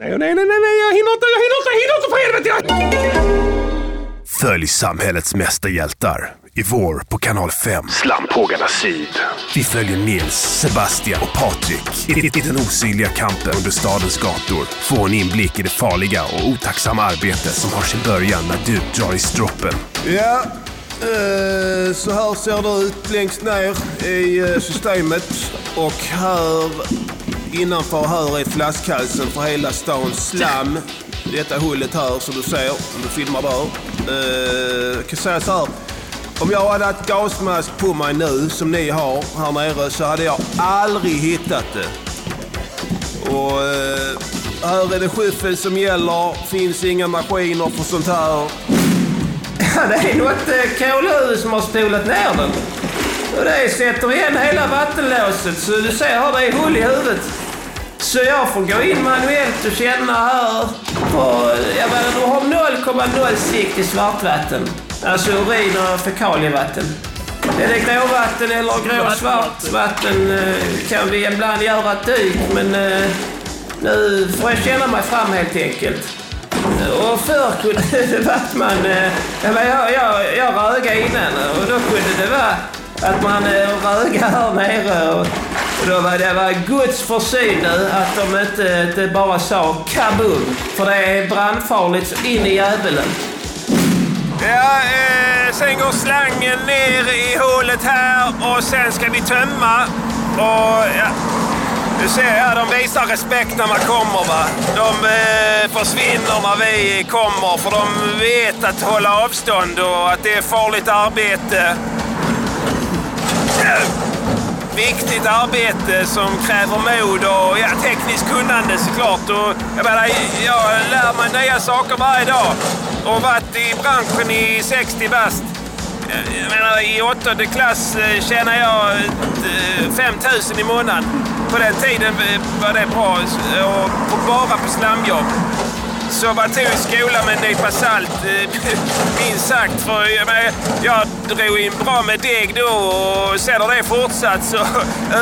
Nej, nej, nej, nej, nej, jag hinner inte, jag hinner inte, jag hinner inte för helvete! Följ samhällets mesta hjältar i vår på kanal 5. Slamphågarna Syd. Vi följer Nils, Sebastian och Patrik i, i den osynliga kampen under stadens gator. Få en inblick i det farliga och otacksamma arbetet som har sin början när du drar i stroppen. Ja, eh, så här ser det ut längst ner i eh, systemet. Och här innanför här är flaskhalsen för hela stans slam. Detta hullet här som du ser, om du filmar där. Uh, jag kan säga så här. Om jag hade haft gasmask på mig nu, som ni har här nere, så hade jag aldrig hittat det. Och uh, här är det skyffel som gäller. Finns inga maskiner för sånt här. Ja, det är något eh, uh, kolhuvud som har spolat ner den. Och det sätter igen hela vattenlåset så du ser här, det är hål i huvudet. Så jag får gå in manuellt och känna här. Och, jag menar, du har 0,0 sikt i svartvatten. Alltså urin och fekalievatten. Är det gråvatten eller gråsvart vatten eh, kan vi ibland göra ett dyk, men eh, nu får jag känna mig fram helt enkelt. Och förr kunde det varit man... eh, Jag, jag, jag, rögade innan och då kunde det vara att man rögade här nere och då var det var Guds försyn nu att de inte, inte bara sa kaboom. För det är brandfarligt så in i djävulen. Ja, eh, sen går slangen ner i hålet här och sen ska vi tömma. Och ja, du ser här, de visar respekt när man kommer va. De eh, försvinner när vi kommer för de vet att hålla avstånd och att det är farligt arbete. Viktigt arbete som kräver mod och ja, tekniskt kunnande såklart. Och, jag, menar, jag lär mig nya saker varje dag och varit i branschen i 60 bast. Jag menar, i åttonde klass tjänade tjänar jag eh, 5 000 i månaden. På den tiden eh, var det bra och bara på slamjobb. Så vad tog i skolan med en nypa salt, eh, minst sagt. För jag, jag drog in bra med deg då och sen har det fortsatt. Så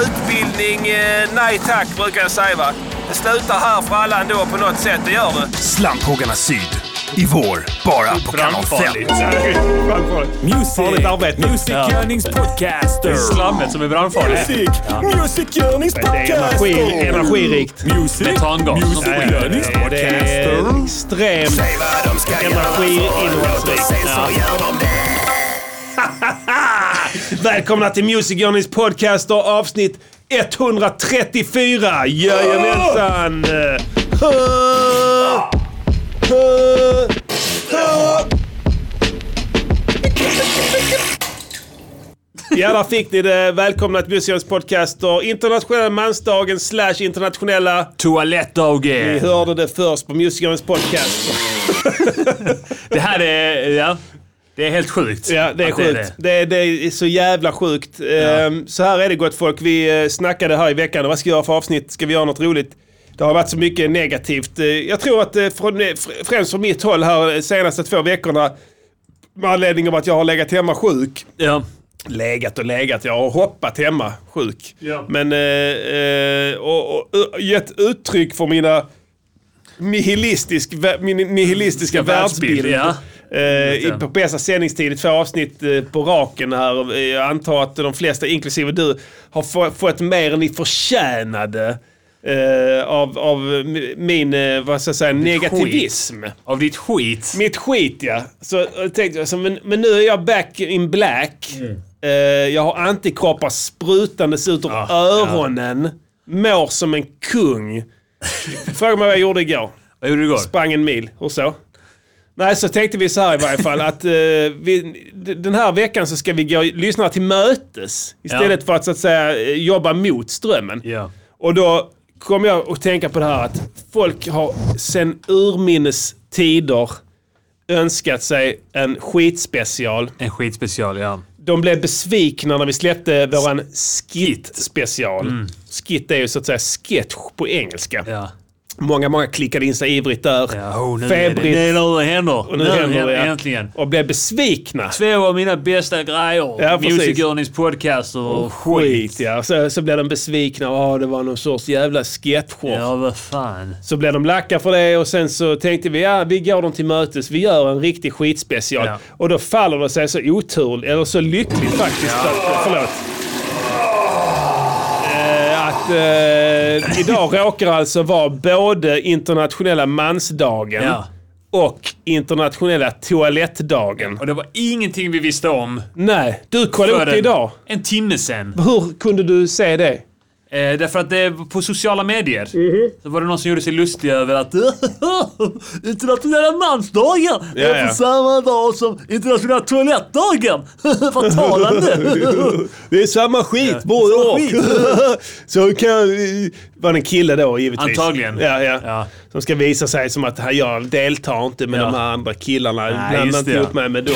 utbildning, eh, nej tack brukar jag säga. Va? Det slutar här för alla ändå på något sätt, det gör det. Slamphågarna Syd i vår bara på kanal 5. Brandfarligt. Music. Farligt arbete. Musikgörningspodcaster. Slammet som är brandfarligt. Musik. Det är energi, energirikt. Music. Metangas. Musikgörningspodcaster. Det är extremt energiinnehållsrikt. Välkomna till Music Journeys podcast och avsnitt 134. Jajamensan! Hö! Ja, där fick ni det. Välkomna till Music Journeys podcast och internationella mansdagen slash internationella... Ni Toalettdagen. hörde det först på Music Journeys podcast. Det här är... Ja. Det är helt sjukt. Ja, det är sjukt. Det är, det är så jävla sjukt. Ehm, Så här är det gott folk. Vi eh, snackade här i veckan. Vad ska vi göra för avsnitt? Ska vi göra något roligt? Det har varit så mycket negativt. Eh, Jag tror att eh, från, eh, fr- främst från mitt håll här senaste två veckorna med anledning av att jag har legat hemma sjuk. Ja. Legat och legat. Jag har hoppat hemma sjuk. Ja. Men eh, och, och, och gett uttryck för mina nihilistisk, min nihilistiska världsbild. ja. Eh, i- på bästa sändningstid, två avsnitt eh, på raken här. Jag antar att de flesta, inklusive du, har få, fått mer än ni förtjänade eh, av, av min, eh, vad ska jag säga, negativism. Av ditt skit. Mitt skit ja. Så jag tänkte jag, så, men, men nu är jag back in black. Eh, jag har antikroppar sprutandes ut ur Ja, öronen. Mår som en kung. Fråga mig vad jag gjorde igår. Vad gjorde du igår? Sprang en mil. Hur så? Nej, så tänkte vi så här i varje fall att eh, vi, den här veckan så ska vi gå lyssna till mötes istället för att så att säga eh, jobba mot strömmen. Ja. Och då kom jag att tänka på det här att folk har sen urminnes tider önskat sig en skitspecial. En skitspecial, ja. De blev besvikna när vi släppte våran skit-special. Skit är ju så att säga sketch på engelska. ja. Många, många klickade in sig ivrigt där. Ja, oh, nu är det, Febrigt. det är nu det händer. Och nu händer det, ja. äntligen. Och blev besvikna. Två av mina bästa grejer. Ja. Music Earnings podcast och skit. Skit ja. Så, så blev de besvikna. Ja, det var någon sorts jävla sketchshow. Ja, vad fan. Så blev de lacka för det och sen så tänkte vi ja, vi går dem till mötes. Vi gör en riktig skitspecial. Ja. Och då faller det sig så oturligt, eller så lyckligt faktiskt. Att, förlåt. Eh, idag råkar alltså vara både internationella mansdagen Ja. och internationella toalettdagen. Och det var ingenting vi visste om. Nej, du kollade upp det idag. En timme sen. Hur kunde du se det? Eh, därför att det på sociala medier så var det någon som gjorde sig lustig över att internationella mansdagen Ja, är ja. på samma dag som internationella toalettdagen. Vad talande! Det är samma skit Ja, både och. skit. Så kan... Var det en kille då givetvis? Antagligen. Ja, ja. Ja. Som ska visa sig som att jag deltar inte med Ja. de här andra killarna. Blanda inte ihop ja. mig med dem.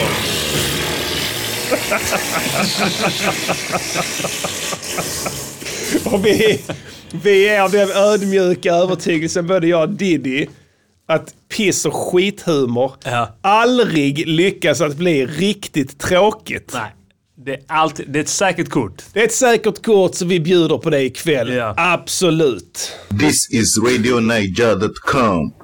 och vi, vi är av den ödmjuka övertygelsen, både jag och Diddy, att piss och skithumor Ja. aldrig lyckas att bli riktigt tråkigt. Nej, det är, alltid, det är ett säkert kort. Det är ett säkert kort så vi bjuder på det ikväll. Ja. Absolut. This is RadioNiger.com.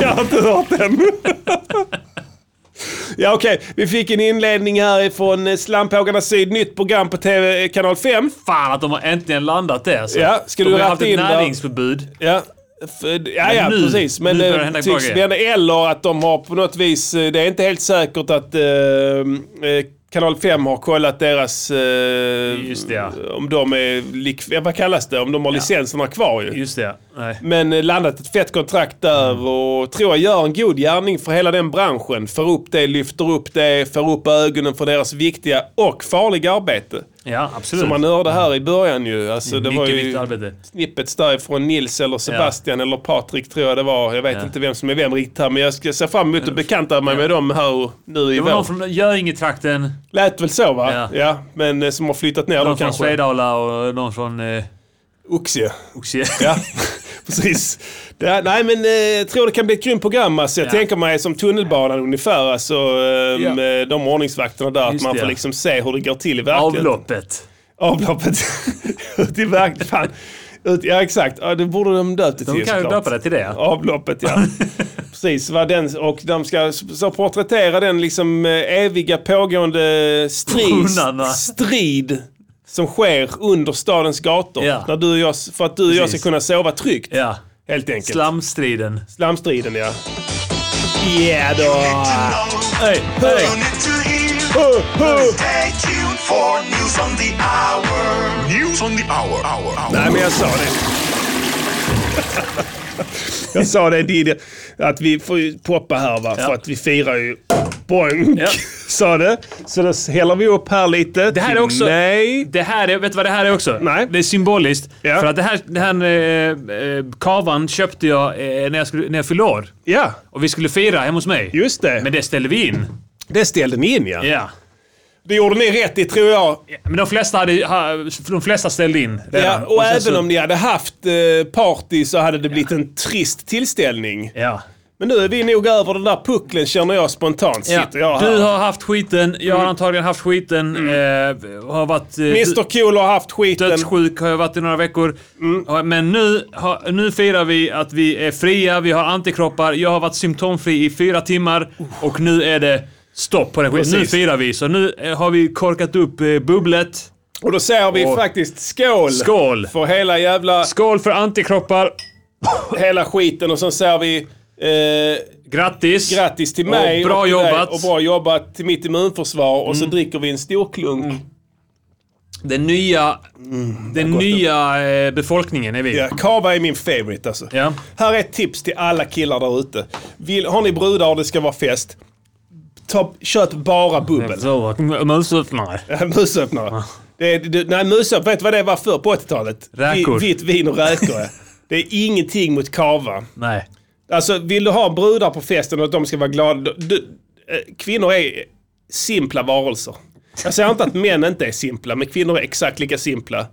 Jag har inte hört den. ja okej, vi fick en inledning här från eh, Slamphågarna Syd. Nytt program på TV, kanal 5. Fan att de har äntligen landat det alltså. Ja, ska de du har haft ett näringsförbud. Ja. F- Ja, ja, nu- precis. Men nu börjar det hända tycks. Eller att de har på något vis, eh, det är inte helt säkert att eh, eh, Kanal 5 har kollat deras... Eh, Just det, ja. Om de är, lik, ja, vad kallas det? Om de har licenserna kvar ju. Just det. Nej. Men eh, landat ett fett kontrakt där Mm. och tror jag gör en god gärning för hela den branschen. För upp det, lyfter upp det, för upp ögonen för deras viktiga och farliga arbete. Ja, absolut. Som man hörde här i början ju. Alltså, det var ju arbete. snippets där från Nils eller Sebastian eller Patrik tror jag det var. Jag vet Ja. inte vem som är vem riktigt här men jag ska se fram emot att bekanta mig med dem här nu i Det var någon vår. från Göinge-trakten, Lät väl så va? Ja. Ja. men eh, som har flyttat ner då någon från kanske. Svedala och någon från eh, Oxie. Oxie. Ja, precis. Det, nej men eh, jag tror det kan bli ett grymt program. Alltså, jag Ja. tänker mig som tunnelbanan ungefär. Alltså, eh, Ja. med de ordningsvakterna där. Att Just man det, får liksom se hur det går till i verkligheten. Avloppet. Avloppet. Ut i verkligheten. Ja exakt. Ja, det borde de döpt det De till kan ju döpa det till det. Avloppet ja. Precis. Vad den, och de ska så porträttera den liksom eh, eviga pågående strid, strid som sker under stadens gator. Ja. När du och jag, för att du och jag ska Precis. kunna sova tryggt. Ja. Helt enkelt. Slamstriden. Slamstriden ja. Ja då. Hour, hour. Nej men jag sa det. jag sa det Diddy, att vi får ju poppa här va. Ja. För att vi firar ju boink. Ja. Sa det. Så då häller vi upp här lite. Det här är också- Nej. Det här är, vet du vad det här är också? Nej. Det är symboliskt. Ja. För att det här, det här eh, eh, kavan köpte jag eh, när, jag skulle, när jag fyllde år. Ja, Och vi skulle fira hemma hos mig. just det. Men det ställde vi in. det ställde ni in ja. Ja. Det gjorde ni rätt i tror jag. Men de flesta, hade, ha, de flesta ställde in. Ja, och sen även så- om ni hade haft eh, party så hade det blivit en trist tillställning. Ja. Men nu är vi nog över den där pucklen känner jag spontant. ja. Sitter jag här. Mm. Du har haft skiten, jag har antagligen haft skiten. Eh, har varit... Eh, Mr Cool har haft skiten. Dödssjuk har jag varit i några veckor. Mm. Ja, Men nu, har, nu firar vi att vi är fria, vi har antikroppar. Jag har varit symptomfri i fyra timmar och nu är det stopp på den skiten. Nu firar vi. Så nu eh, har vi korkat upp eh, bubblet. Och då säger vi Och- faktiskt skål. Skål! För hela jävla Skål för antikroppar! hela skiten och sen säger vi eh, Grattis! grattis till mig Och bra till dig jobbat. och bra jobbat till mitt immunförsvar och så dricker vi en stor klunk. Den nya, den nya eh, befolkningen är vi. Ja, Kava är min favorite alltså. Ja. Här är ett tips till alla killar där ute. Har ni brudar och det ska vara fest, ta, köp bara bubbel. Så, musöppnare. Musöppnare. Det, det, nej, musöppnare, vet du vad det var för på 80-talet? Räkor. Vi- Vitt vin och räkor. Det är ingenting mot kava. Nej. Alltså vill du ha brudar på festen och att de ska vara glada. Du, eh, kvinnor är simpla varelser. Jag säger inte att män inte är simpla, men kvinnor är exakt lika simpla.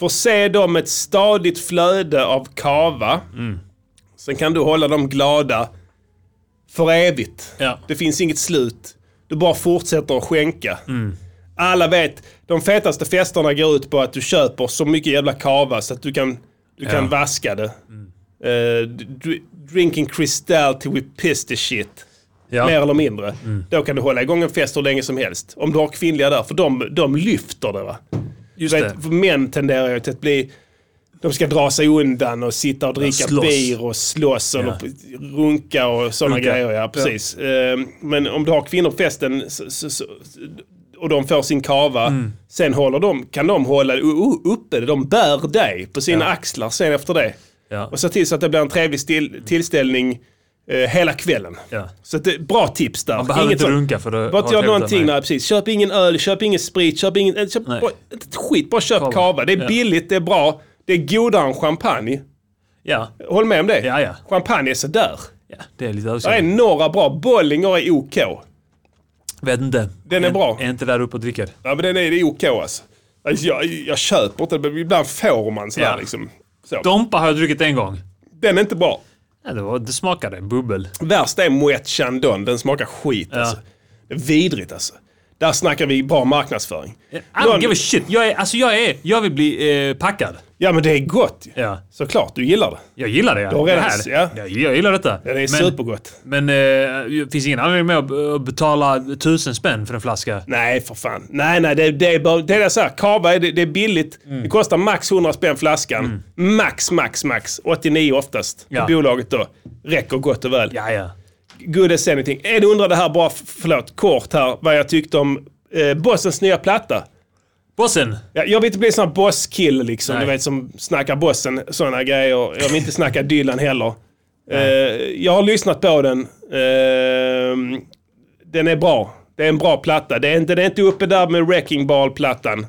Förse dem med ett stadigt flöde av kava. Sen kan du hålla dem glada för evigt. Ja. Det finns inget slut. Du bara fortsätter att skänka. Alla vet, de fetaste festerna går ut på att du köper så mycket jävla kava så att du kan, du kan vaska det. Eh, dr- drinking crystal till we piss the shit. Ja. Mer eller mindre. Då kan du hålla igång en fest hur länge som helst. Om du har kvinnliga där, för de, de lyfter det va. Just det. vet, för män tenderar ju till att bli... De ska dra sig undan och sitta och dricka slåss. bir och slåss och Ja. runka och sådana Runka. grejer. Ja, precis. Eh, Men om du har kvinnor på festen så, så, så, och de får sin kava, Mm. sen håller de, kan de hålla uppe. De bär dig på sina axlar sen efter det. Ja. Och se till så att det blir en trevlig still, tillställning eh, hela kvällen. Ja. Så det, bra tips där. Man behöver Inget inte runka för att bara inte göra någonting, nej precis. Köp ingen öl, köp ingen sprit, köp ingen... Köp, bara, skit, bara köp Kava. Det är Ja. billigt, det är bra. Det är godare än champagne. Ja. Håll med om det? Ja, ja. Champagne är sådär. ja, det är lite Det är några bra. Bollinger är OK. Vet inte. Den är bra. Är inte där uppe och dricker. Ja men den är, det är OK alltså. Alltså, Jag, jag köper inte men ibland får man sådär Ja. liksom. Så. Dompa har jag druckit en gång. Den är inte bra. Ja, det, var, det smakade bubbel. Värst är Moet Chandon, den smakar skit Ja. alltså. Det är vidrigt alltså. Där snackar vi bra marknadsföring. I don't give a shit. Jag, är, alltså jag, är, jag vill bli eh, packad. Ja men det är gott ju. Ja. Såklart, du gillar det. Jag gillar det. har det här. ja. Jag, gillar detta. Ja, det är men, supergott. Men eh, det finns ingen anledning med att betala tusen spänn för en flaska. Nej för fan. Nej nej, det, det är bara, det är så här, kava är, det, det är billigt. Mm. Det kostar max 100 spänn flaskan. Max, max, max. 89 oftast. Ja. På bolaget då. Räcker gott och väl. Ja, ja. Good as anything. En undrade här bara, förlåt, kort här, vad jag tyckte om eh, Bossens nya platta. Bossen! Ja, jag vill inte bli en sån här bosskill liksom, Nej. du vet som snackar bossen, sådana grejer. Jag vill inte snacka Dylan heller. Eh, jag har lyssnat på den. Eh, den är bra. Det är en bra platta. Det är inte, den är inte uppe där med Wrecking Ball-plattan.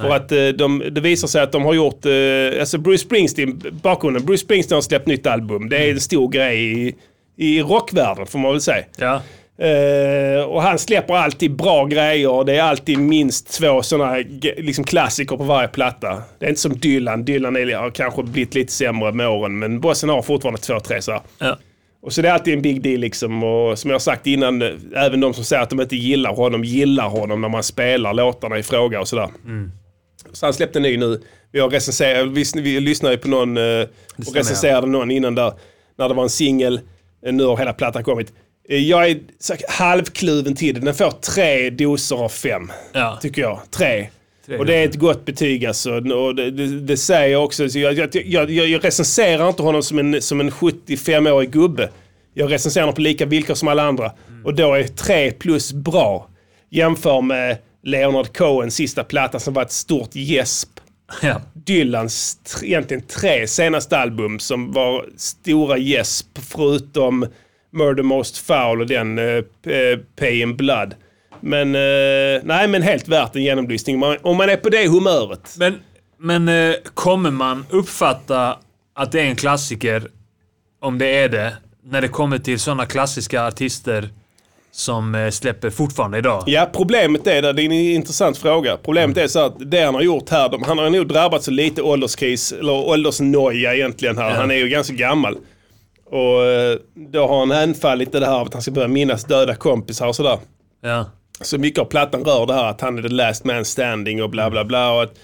För att eh, de, det visar sig att de har gjort, eh, alltså Bruce Springsteen, bakgrunden, Bruce Springsteen har släppt nytt album. Det är en stor grej i, i rockvärlden får man väl säga. Ja. Eh, och han släpper alltid bra grejer. Det är alltid minst två sådana liksom klassiker på varje platta. Det är inte som Dylan. Dylan är, har kanske blivit lite sämre med åren. Men Bossen har fortfarande två, tre så. Ja. Och så det är alltid en big deal liksom. Och som jag har sagt innan, eh, även de som säger att de inte gillar honom, gillar honom när man spelar låtarna i fråga och sådär. Så han släppte en ny nu. Vi, har recenserat, vi, vi lyssnade ju på någon eh, och recenserade någon innan där. När det var en singel. Eh, Nu har hela plattan kommit. Eh, Jag är halvkluven till det. Den får tre doser av fem. Ja. Tycker jag. Tre. Och det är ett gott betyg alltså. Och det, det, det säger jag också. Så jag, jag, jag, jag, recenserar inte honom som en, som en 75-årig gubbe. Jag recenserar honom på lika villkor som alla andra. Och då är tre plus bra. Jämför med Leonard Cohens sista platta som var ett stort gäsp. Ja. Dylans egentligen tre senaste album som var stora gäsp förutom Murder Most Foul och den uh, Pay in Blood. Men eh, nej, men helt värt en genomlysning Man- om man är på det humöret. Men, men eh, kommer man uppfatta att det är en klassiker, om det är det, när det kommer till sådana klassiska artister som eh, släpper fortfarande idag? Ja, problemet är, det, det är en intressant fråga. Problemet är så att det han har gjort här, de, han har nog drabbats av lite ålderskris, eller åldersnoja egentligen här. Han är ju ganska gammal. Och eh, då har han hänfallit det här att han ska börja minnas döda kompisar och sådär. Ja. Så mycket av plattan rör det här att han är the last man standing och bla bla bla. Och att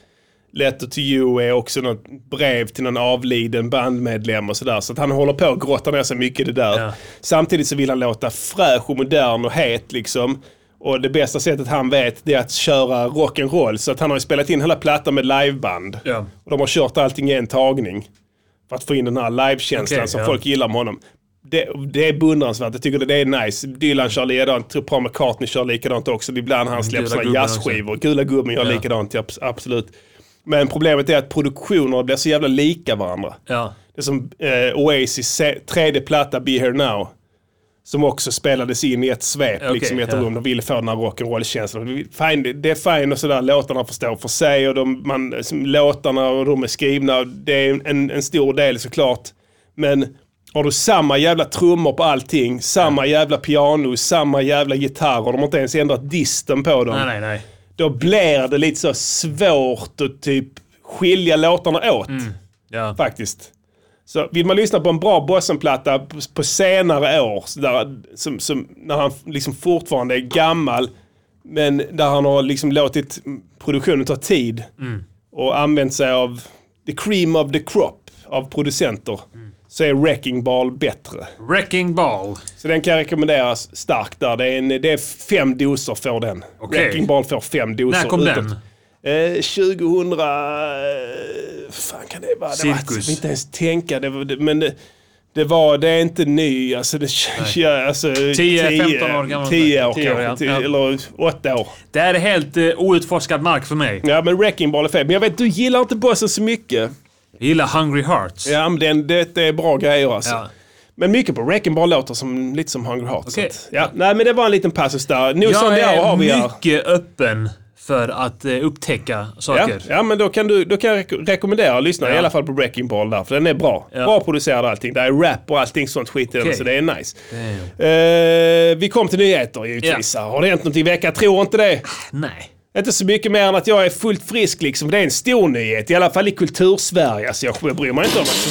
Letter to you är också något brev till någon avliden bandmedlem och sådär. Så att han håller på att grotta ner sig mycket i det där. Ja. Samtidigt så vill han låta fräsch och modern och het liksom. Och det bästa sättet han vet det är att köra rock'n'roll. Så att han har ju spelat in hela plattan med liveband. Ja. Och de har kört allting i en tagning. För att få in den här livekänslan Okej, som ja. folk gillar med honom. Det, det är beundransvärt. Jag tycker det är nice. Dylan kör likadant. tror Paul McCartney kör likadant också. Ibland han släpper jazzskivor. Gula gubben gör Ja. likadant, absolut. Men problemet är att produktionerna blir så jävla lika varandra. Ja. Det är som eh, Oasis tredje platta Be Here Now. Som också spelades in i ett svep Okej, liksom, i ett ja. rum. De ville få den här rock'n'roll-känslan. Det- är fine och sådär. Låtarna får stå för sig och de, man, låtarna och de är skrivna. Det är en, en stor del såklart. Men har du samma jävla trummor på allting, samma jävla piano, samma jävla gitarr och de har inte ens ändrat disten på dem Nej, nej, nej. Då blir det lite så svårt att typ skilja låtarna åt. Ja. Faktiskt. Så vill man lyssna på en bra bossenplatta på, på senare år, där, som, som, när han liksom fortfarande är gammal, men där han har liksom låtit produktionen ta tid och använt sig av the cream of the crop av producenter, så är Wrecking Ball bättre. Wrecking Ball. Så den kan jag rekommendera starkt där. Det är, en, det är fem doser får den. Okej. Wrecking Ball får fem doser. När kom utåt. den? Eh, 2000... Eh, fan kan det vara? Det var, jag Cirkus. inte ens tänka. Det var, det, men det, det var... Det är inte ny. Alltså, det, ja, alltså, 10-15 år gammal. 10 år 10 år, kanske. Ja. Eller 8 år. Det här är helt uh, outforskad mark för mig. Ja, men Wrecking Ball är fel. Men jag vet, du gillar inte bossen så mycket. Jag gillar Hungry Hearts. Ja, men den, det, det är bra grejer alltså. Ja. Men mycket på Wrecking Ball låter som, lite som Hungry Hearts. Så att- Ja, nej, men det var en liten passus där. Nu Jag det är har vi här. mycket öppen för att eh, upptäcka Ja, saker. ja, men då kan, du, då kan jag rek- rekommendera att lyssna Ja. i alla fall på Wrecking Ball där, för den är bra. Ja. Bra producerad allting. Det är rap och allting sånt skit i den, så det är nice. Eh, vi kom till nyheter givetvis. Har det hänt någonting i veckan? Tror inte det. Nej. Inte så mycket mer än att jag är fullt frisk liksom. Det är en stor nyhet, i alla fall i kultursverige. Alltså jag bryr mig inte om att...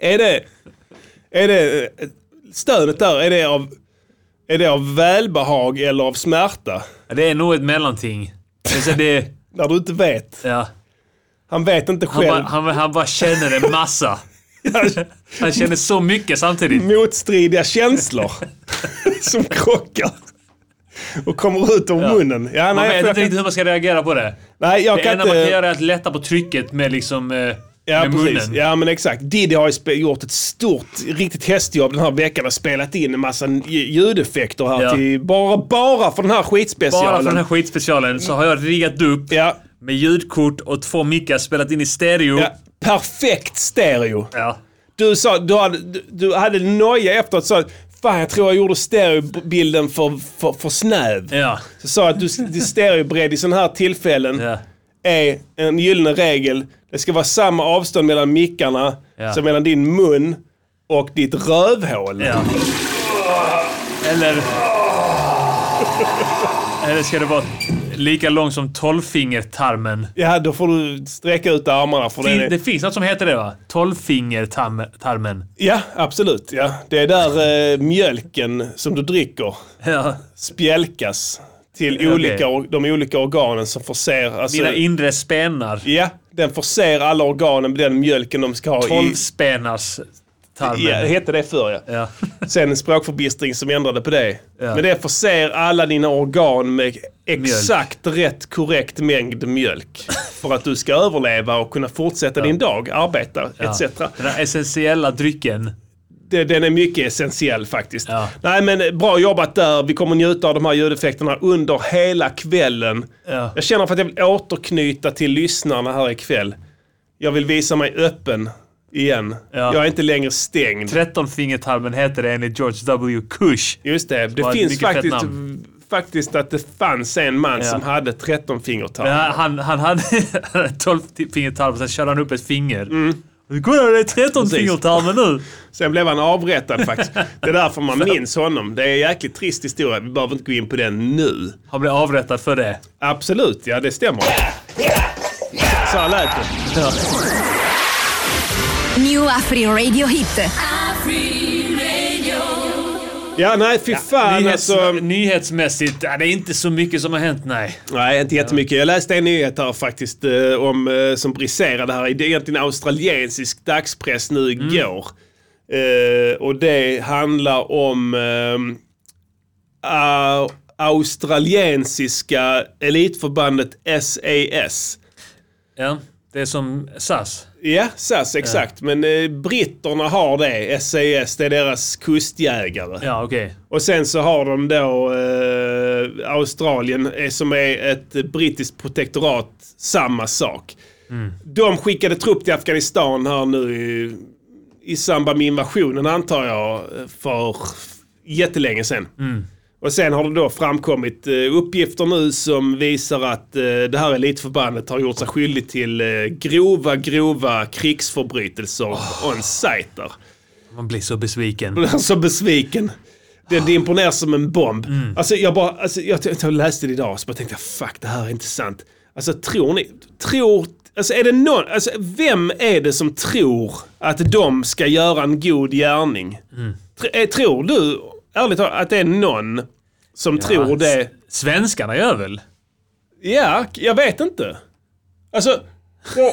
är det... Är det... eh, Stönet där, är det av... Är det av välbehag eller av smärta? Det är nog ett mellanting. Alltså det, När du inte vet. ja. Han vet inte han, själv. bara, han, han bara känner en massa. Han känner så mycket samtidigt. Motstridiga känslor som krockar. Och kommer ut ur munnen. Ja, Man nej, vet jag, inte riktigt hur man ska reagera på det. nej, jag Det kan enda inte... man kan göra är att lätta på trycket med liksom... Eh, Ja, med precis. munnen. Ja, men exakt. Diddy har ju gjort ett stort, riktigt hästjobb den här veckan och spelat in en massa lj- ljudeffekter här Ja. till, bara, bara för den här skitspecialen. Bara för den här skitspecialen så har jag riggat upp Ja, med ljudkort och två mickar spelat in i stereo. ja. Perfekt stereo. Ja. Du sa, du hade, du, du hade noja efteråt sa Fan jag tror jag gjorde stereobilden för, för, för snäv. Ja. Så sa att du, du stereobredd i sådana här tillfällen Ja. är en gyllene regel. Det ska vara samma avstånd mellan mickarna Ja. som mellan din mun och ditt rövhål. ja. Eller... Eller ska det vara lika lång som tolvfingertarmen? Ja, då får du sträcka ut armarna för Fin, det. det finns något som heter det va? Tolvfingertarmen. Ja, absolut. Ja. Det är där eh, mjölken som du dricker Ja. spjälkas till olika, or- de olika organen som förser... Alltså, Mina inre spenar. ja, den förser alla organen med den mjölken de ska ha i... Tolvspenars tarmen. Ja, det hette det förr ja. Ja. Sen en språkförbistring som ändrade på det. Ja. Men det förser alla dina organ med exakt rätt korrekt mängd mjölk. För att du ska överleva och kunna fortsätta din dag, arbeta Ja. etc. Den här essentiella drycken. Den är mycket essentiell faktiskt. Ja. Nej men bra jobbat där. Vi kommer njuta av de här ljudeffekterna under hela kvällen. Ja. Jag känner för att jag vill återknyta till lyssnarna här ikväll. Jag vill visa mig öppen igen. Ja. Jag är inte längre stängd. Trettonfingertarmen heter det enligt George W. Cush. Just det, det finns faktiskt, faktiskt att det fanns en man Ja. som hade 13 fingertarm. Ja, han, han hade tolvfingertarmen, sen körde han upp ett finger. Mm. Kolla, det är trettonfingertarmen nu! Sen blev han avrättad faktiskt. Det är därför man minns honom. Det är en jäkligt trist historia. Vi behöver inte gå in på den nu. Han blev avrättad för det. Absolut, ja det stämmer. Så här lät det. New Afri Radio Hit. Ja, nej fy fan Nyhets, alltså. Nyhetsmässigt, ja, det är inte så mycket som har hänt, nej. Nej, inte jättemycket. Jag läste en nyhet här faktiskt eh, om, eh, som briserade här. Det är egentligen australiensisk dagspress nu igår. Eh, och det handlar om au- australiensiska elitförbandet SAS. Ja, det är som SAS. Ja, SAS exakt. Men eh, britterna har det. SAS, det är deras kustjägare. Ja, okej. Och sen så har de då eh, Australien eh, som är ett brittiskt protektorat, samma sak. De skickade trupp till Afghanistan här nu i, i samband med invasionen antar jag för jättelänge sedan. Och sen har det då framkommit eh, uppgifter nu som visar att eh, det här elitförbandet har gjort sig skyldigt till eh, grova, grova krigsförbrytelser on site där. Man blir så besviken. Jag är så besviken. Den dimper ner som en bomb. Mm. Alltså jag bara, alltså, jag, jag, jag läste det idag så bara tänkte jag fuck det här är inte sant. Alltså tror ni, tror, alltså är det någon, alltså vem är det som tror att de ska göra en god gärning? Mm. Tr- tror du, ärligt talat, att det är någon som tror det? Svenskarna gör väl? Ja, jag vet inte. Alltså, de,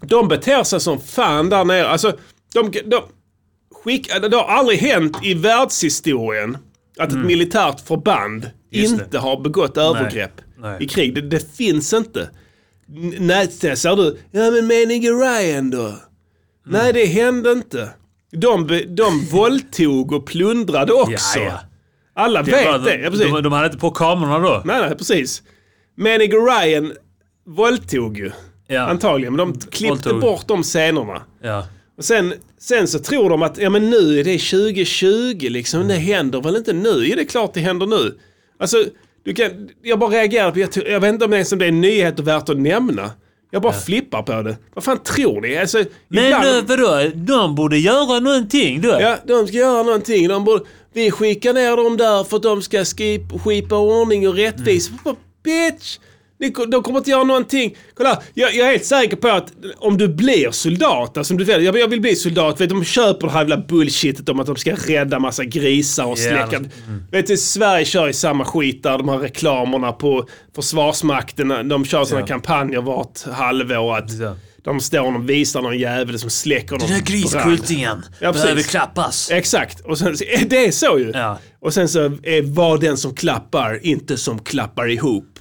de beter sig som fan där nere. Alltså, de, de skick, det har aldrig hänt i världshistorien att ett militärt förband Mm. Just det. inte har begått övergrepp Nej. i krig. Det, det finns inte. N- Nej, sen säger du, ja men menige Ryan då? Mm. Nej, det hände inte. De, de våldtog och plundrade också. Ja, ja. Alla Det vet var- det. Ja, precis. de, de hade inte på kamerorna då? Nej, nej, precis. Menige Ryan våldtog ju. Ja. Antagligen, men de klippte Våldtog. bort de scenerna. Ja. Och sen, sen så tror de att ja, men nu är det 2020 liksom. Det händer väl inte nu? Ja, det är klart det händer nu. Alltså, du kan, jag bara reagerar på, jag, jag vet inte om det är, som det är en nyhet och värt att nämna. Jag bara flippar på det. Vad fan tror ni? Alltså, Men ibland- ibland... vadå? De borde göra någonting då? Ja, de ska göra någonting. De borde, vi skickar ner dem där för att de ska skip, skipa ordning och rättvisa. Mm. Bitch! De kommer inte göra någonting. Kolla, jag, jag är helt säker på att om du blir soldat, alltså om du vill, jag, vill bli soldat, vet, de köper det här jävla bullshitet om att de ska rädda massa grisar och släcka. mm. Vet du, Sverige kör ju samma skit där, de här reklamerna på Försvarsmakten, de kör sådana Ja. kampanjer vart halvår att de står och visar någon jävel som släcker någon Den där griskultingen Ja, behöver klappas. Exakt. Och sen, det är så ju. Ja. Och sen så är var den som klappar inte som klappar ihop.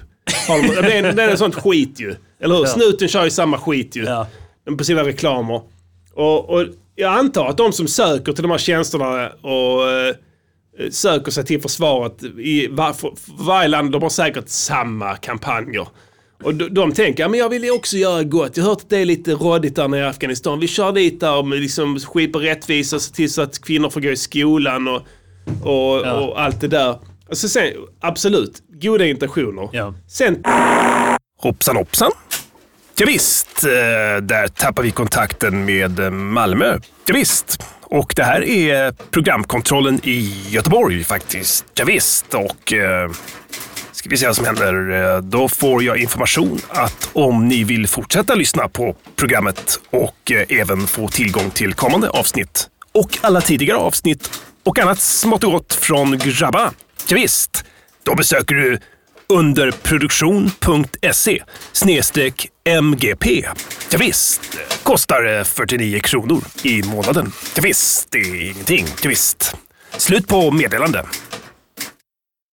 Det är, det är en sånt skit ju. Eller hur? Ja. Snuten kör ju samma skit ju. Ja. På sina reklamer. Och, och jag antar att de som söker till de här tjänsterna och eh, söker sig till försvaret i var, för, för varje land, de har säkert samma kampanjer. Och de, de tänker, ja, men jag vill ju också göra gott. Jag har hört att det är lite rådigt där nere i Afghanistan. Vi kör dit där och liksom skipar rättvisa, se till så att kvinnor får gå i skolan och, och, och allt det där. Alltså sen, absolut, goda intentioner. Ja. Sen... Hoppsan hoppsan. Ja, visst, eh, där tappar vi kontakten med eh, Malmö. Ja, visst. Och det här är programkontrollen i Göteborg faktiskt. Ja, visst. och eh, ska vi se vad som händer. Då får jag information att om ni vill fortsätta lyssna på programmet och även få tillgång till kommande avsnitt och alla tidigare avsnitt och annat smått och gott från grabbarna. Ja, visst. Då besöker du underproduktion.se snedstreck MGP. Ja, visst, kostar eh, 49 kronor i månaden. Ja, visst, det är ingenting. Ja, visst. Slut på meddelande.